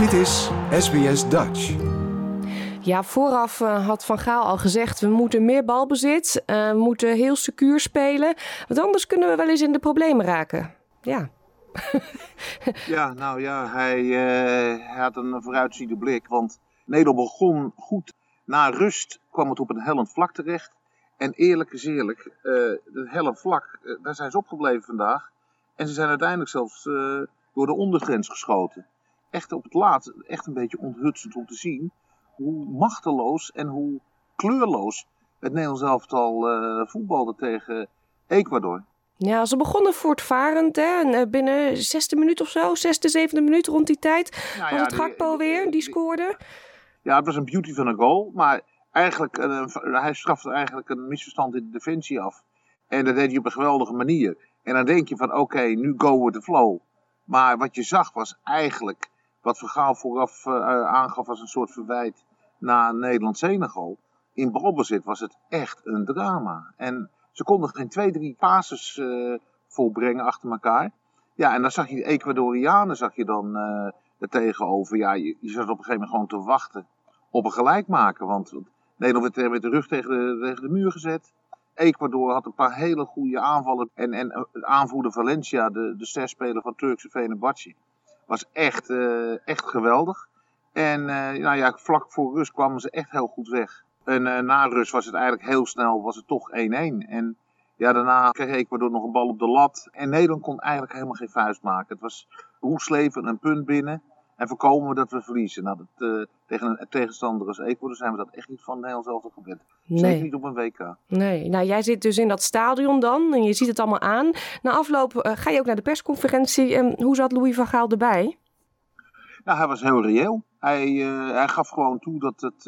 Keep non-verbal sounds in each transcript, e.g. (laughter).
Dit is SBS Dutch. Ja, vooraf uh, had Van Gaal al gezegd: we moeten meer balbezit, uh, we moeten heel secuur spelen. Want anders kunnen we wel eens in de problemen raken. Ja. (laughs) ja, nou ja, hij, uh, hij had een vooruitziende blik. Want Nederland begon goed. Na rust kwam het op een hellend vlak terecht. En eerlijk is eerlijk, het hellend vlak, daar zijn ze opgebleven vandaag. En ze zijn uiteindelijk zelfs door de ondergrens geschoten. Echt op het laatst, echt een beetje onthutsend om te zien hoe machteloos en hoe kleurloos het Nederlands elftal uh, voetbalde tegen Ecuador. Ja, ze begonnen voortvarend. Hè? En, uh, binnen zesde minuut of zo, zesde, zevende minuut rond die tijd, nou was het Gakpo weer, die scoorde. Ja, het was een beauty van een goal. Maar eigenlijk, uh, hij strafte eigenlijk een misverstand in de defensie af. En dat deed hij op een geweldige manier. En dan denk je van, oké, nu go with the flow. Maar wat je zag was eigenlijk, wat Vergaal vooraf uh, aangaf als een soort verwijt na Nederland-Senegal. In balbezit was het echt een drama. En ze konden geen twee, drie passes uh, volbrengen achter elkaar. Ja, en dan zag je de Ecuadorianen zag je dan uh, er tegenover. Ja, je, zat op een gegeven moment gewoon te wachten op een gelijkmaker. Want Nederland werd met de rug tegen de, de muur gezet. Ecuador had een paar hele goede aanvallen. En, en aanvoerder Valencia, de, de sterspeler van Turkse Fenerbahce, was echt, uh, echt geweldig. En uh, nou ja, vlak voor rust kwamen ze echt heel goed weg. En uh, na rust was het eigenlijk heel snel, was het toch 1-1. En ja, daarna kreeg Ecuador nog een bal op de lat. En Nederland kon eigenlijk helemaal geen vuist maken. Het was hoeksleven een punt binnen. En voorkomen dat we verliezen. Nou, dat, uh, tegen een tegenstander als Ecuador zijn we dat echt niet van Nederland zelf gewend. Nee. Zeker niet op een WK. Nee, nou jij zit dus in dat stadion dan en je ziet het allemaal aan. Na afloop uh, ga je ook naar de persconferentie. En hoe zat Louis van Gaal erbij? Nou, hij was heel reëel. Hij, uh, hij gaf gewoon toe dat het,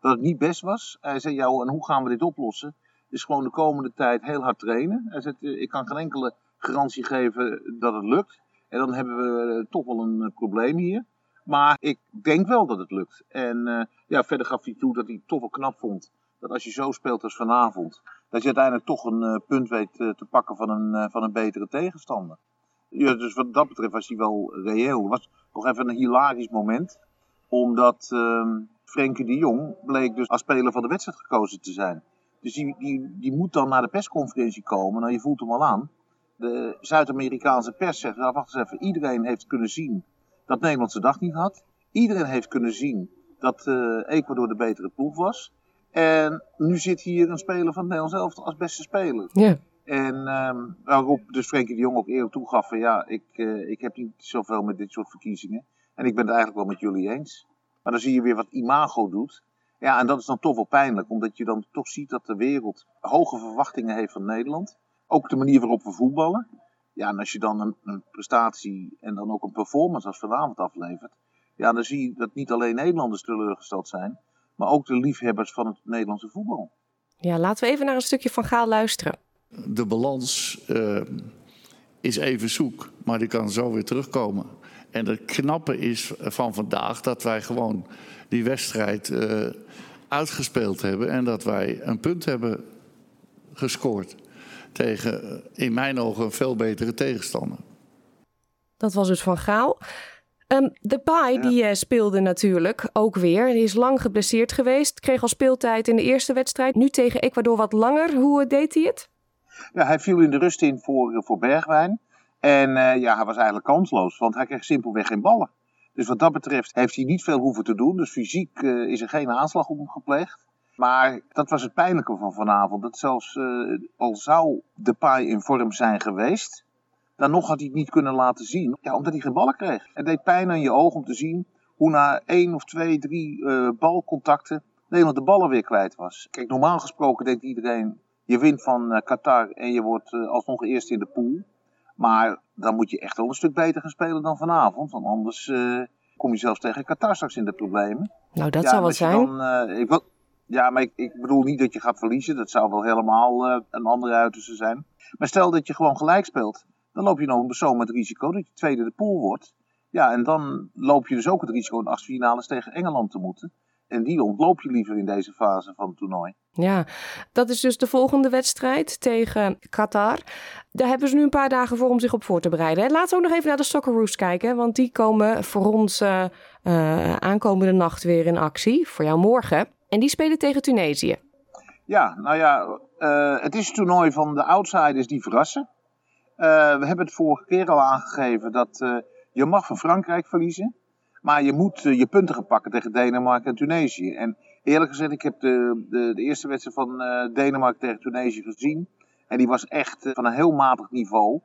dat het niet best was. Hij zei, ja, en hoe gaan we dit oplossen? Dus gewoon de komende tijd heel hard trainen. Hij zei, ik kan geen enkele garantie geven dat het lukt. En dan hebben we toch wel een uh, probleem hier. Maar ik denk wel dat het lukt. En uh, ja, verder gaf hij toe dat hij het toch wel knap vond. Dat als je zo speelt als vanavond, dat je uiteindelijk toch een punt weet te pakken van een, van een betere tegenstander. Ja, dus wat dat betreft was hij wel reëel. Het was nog even een hilarisch moment. Omdat ehm, Frenkie de Jong bleek dus als speler van de wedstrijd gekozen te zijn. Dus die, die, die moet dan naar de persconferentie komen. Nou, je voelt hem al aan de Zuid-Amerikaanse pers zegt, nou wacht eens even, iedereen heeft kunnen zien dat Nederland zijn dag niet had. Iedereen heeft kunnen zien dat uh, Ecuador de betere ploeg was. En nu zit hier een speler van het Nederlands elftal als beste speler. Ja. En um, waarop dus Frenkie de Jong ook eerlijk toegaf van ja, ik, uh, ik heb niet zoveel met dit soort verkiezingen. En ik ben het eigenlijk wel met jullie eens. Maar dan zie je weer wat imago doet. Ja, en dat is dan toch wel pijnlijk, omdat je dan toch ziet dat de wereld hoge verwachtingen heeft van Nederland. Ook de manier waarop we voetballen. Ja, en als je dan een, een, prestatie en dan ook een performance als vanavond aflevert. Ja, dan zie je dat niet alleen Nederlanders teleurgesteld zijn. Maar ook de liefhebbers van het Nederlandse voetbal. Ja, laten we even naar een stukje van Gaal luisteren. De balans uh, is even zoek, maar die kan zo weer terugkomen. En het knappe is van vandaag dat wij gewoon die wedstrijd uh, uitgespeeld hebben. En dat wij een punt hebben gescoord tegen in mijn ogen een veel betere tegenstander. Dat was dus van Gaal. Um, de Pai ja. die uh, speelde natuurlijk ook weer. Die is lang geblesseerd geweest. Kreeg al speeltijd in de eerste wedstrijd. Nu tegen Ecuador wat langer. Hoe uh, deed hij het? Ja, hij viel in de rust in voor, voor Bergwijn. En uh, ja, hij was eigenlijk kansloos, want hij kreeg simpelweg geen ballen. Dus wat dat betreft heeft hij niet veel hoeven te doen. Dus fysiek is er geen aanslag op hem gepleegd. Maar dat was het pijnlijke van vanavond. Dat zelfs uh, al zou de paai in vorm zijn geweest, dan nog had hij het niet kunnen laten zien. Ja, omdat hij geen ballen kreeg. Het deed pijn aan je oog om te zien hoe na één of twee, drie uh, balcontacten Nederland de ballen weer kwijt was. Kijk, normaal gesproken denkt iedereen, je wint van uh, Qatar en je wordt alsnog eerst in de pool. Maar dan moet je echt wel een stuk beter gaan spelen dan vanavond. Want anders kom je zelfs tegen Qatar straks in de problemen. Nou, dat ja, zou wel zijn. Dan, ik wil, ja, maar ik, ik, bedoel niet dat je gaat verliezen. Dat zou wel helemaal uh, een andere uiterste zijn. Maar stel dat je gewoon gelijk speelt. Dan loop je nog zo met risico dat je tweede de pool wordt. Ja, en dan loop je dus ook het risico in achtste finales tegen Engeland te moeten. En die ontloop je liever in deze fase van het toernooi. Ja, dat is dus de volgende wedstrijd tegen Qatar. Daar hebben ze nu een paar dagen voor om zich op voor te bereiden. Laten we ook nog even naar de Socceroos kijken, want die komen voor ons uh, aankomende nacht weer in actie. Voor jou morgen. En die spelen tegen Tunesië. Ja, nou ja, uh, het is een toernooi van de outsiders die verrassen. we hebben het vorige keer al aangegeven dat je mag van Frankrijk verliezen. Maar je moet je punten gaan pakken tegen Denemarken en Tunesië. En eerlijk gezegd, ik heb de, de, de eerste wedstrijd van Denemarken tegen Tunesië gezien. En die was echt van een heel matig niveau.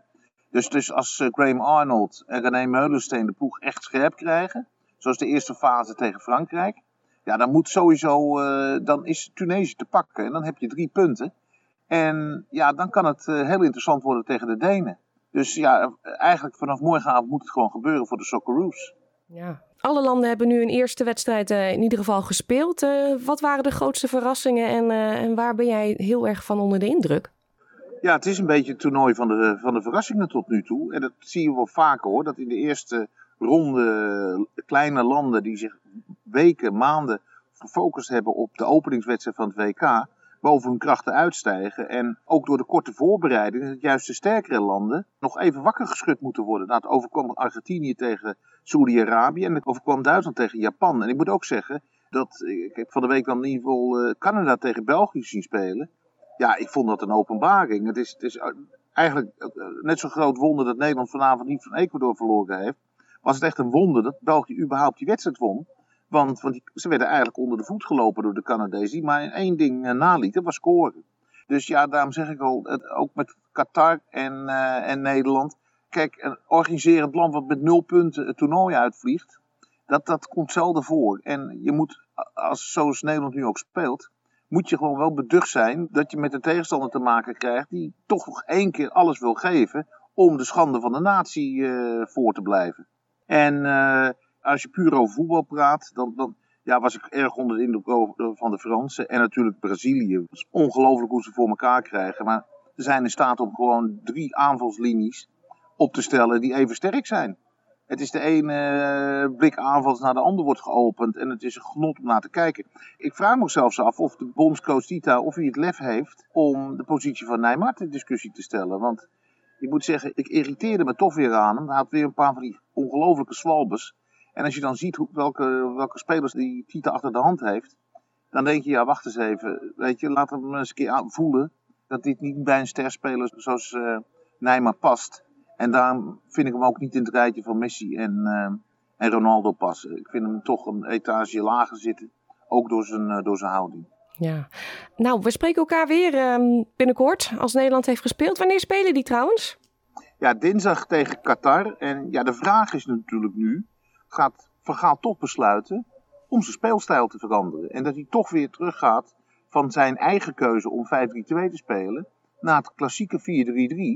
Dus, dus als Graham Arnold en René Meulensteen de ploeg echt scherp krijgen, zoals de eerste fase tegen Frankrijk, ja, dan moet sowieso, dan is Tunesië te pakken. En dan heb je drie punten. En ja, dan kan het heel interessant worden tegen de Denen. Dus ja, eigenlijk vanaf morgenavond moet het gewoon gebeuren voor de Socceroos. Ja, alle landen hebben nu een eerste wedstrijd uh, in ieder geval gespeeld. Wat waren de grootste verrassingen en, en, waar ben jij heel erg van onder de indruk? Ja, het is een beetje het toernooi van de, van de verrassingen tot nu toe. En dat zie je wel vaker hoor. Dat in de eerste ronde kleine landen die zich weken, maanden gefocust hebben op de openingswedstrijd van het WK boven hun krachten uitstijgen. En ook door de korte voorbereiding, dat juist de sterkere landen nog even wakker geschud moeten worden. Nou, het overkwam Argentinië tegen Saudi-Arabië en het overkwam Duitsland tegen Japan. En ik moet ook zeggen dat ik heb van de week dan in ieder geval uh, Canada tegen België zien spelen. Ja, ik vond dat een openbaring. Het is, het is eigenlijk eh, net zo'n groot wonder dat Nederland vanavond niet van Ecuador verloren heeft. Was het echt een wonder dat België überhaupt die wedstrijd won. Want, want die, ze werden eigenlijk onder de voet gelopen door de Canadezen. Maar één ding uh, nalieten, was scoren. Dus ja, daarom zeg ik al, ook met Qatar en, uh, en Nederland. Kijk, een organiserend land wat met nul punten het toernooi uitvliegt. Dat, dat komt zelden voor. En je moet, als, zoals Nederland nu ook speelt, moet je gewoon wel beducht zijn dat je met een tegenstander te maken krijgt die toch nog één keer alles wil geven om de schande van de natie uh, voor te blijven. En uh, als je puur over voetbal praat, dan, dan ja, was ik erg onder de indruk van de Fransen. En natuurlijk Brazilië. Het is ongelooflijk hoe ze voor elkaar krijgen. Maar ze zijn in staat om gewoon drie aanvalslinies op te stellen die even sterk zijn. Het is de ene uh, blik aanvals naar de ander wordt geopend en het is een genot om naar te kijken. Ik vraag me zelfs af of de bondscoach Tita of hij het lef heeft om de positie van Neymar in discussie te stellen. Want ik moet zeggen, ik irriteerde me toch weer aan hem. Hij had weer een paar van die ongelofelijke zwalbes. En als je dan ziet welke, welke spelers die Tita achter de hand heeft, dan denk je, ja, wacht eens even. Weet je, laat hem eens een keer voelen dat dit niet bij een sterspeler zoals uh, Neymar past. En daarom vind ik hem ook niet in het rijtje van Messi en, uh, en Ronaldo passen. Ik vind hem toch een etage lager zitten, ook door zijn, uh, door zijn houding. Ja, nou, we spreken elkaar weer um, binnenkort als Nederland heeft gespeeld. Wanneer spelen die trouwens? Ja, dinsdag tegen Qatar. En ja, de vraag is natuurlijk nu, gaat Van Gaal toch besluiten om zijn speelstijl te veranderen. En dat hij toch weer teruggaat van zijn eigen keuze om 5-3-2 te spelen naar het klassieke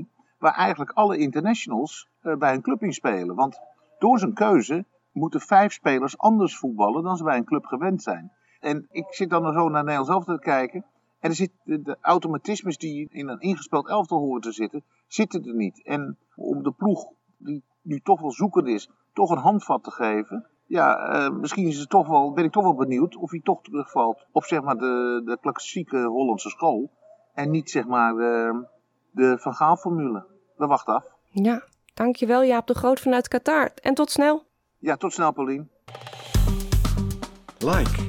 4-3-3, waar eigenlijk alle internationals uh, bij een club in spelen. Want door zijn keuze moeten vijf spelers anders voetballen dan ze bij een club gewend zijn. En ik zit dan zo naar Nederland zelf te kijken. En er zit de, de automatismes die in een ingespeeld elftal horen te zitten, zitten er niet. En om de ploeg, die nu toch wel zoekend is, toch een handvat te geven. Ja, uh, misschien is het toch wel, ben ik toch wel benieuwd of hij toch terugvalt op zeg maar de, de klassieke Hollandse school. En niet zeg maar uh, de Van Gaal formule. We wachten af. Ja, dankjewel Jaap de Groot vanuit Qatar. En tot snel. Ja, tot snel Paulien. Like,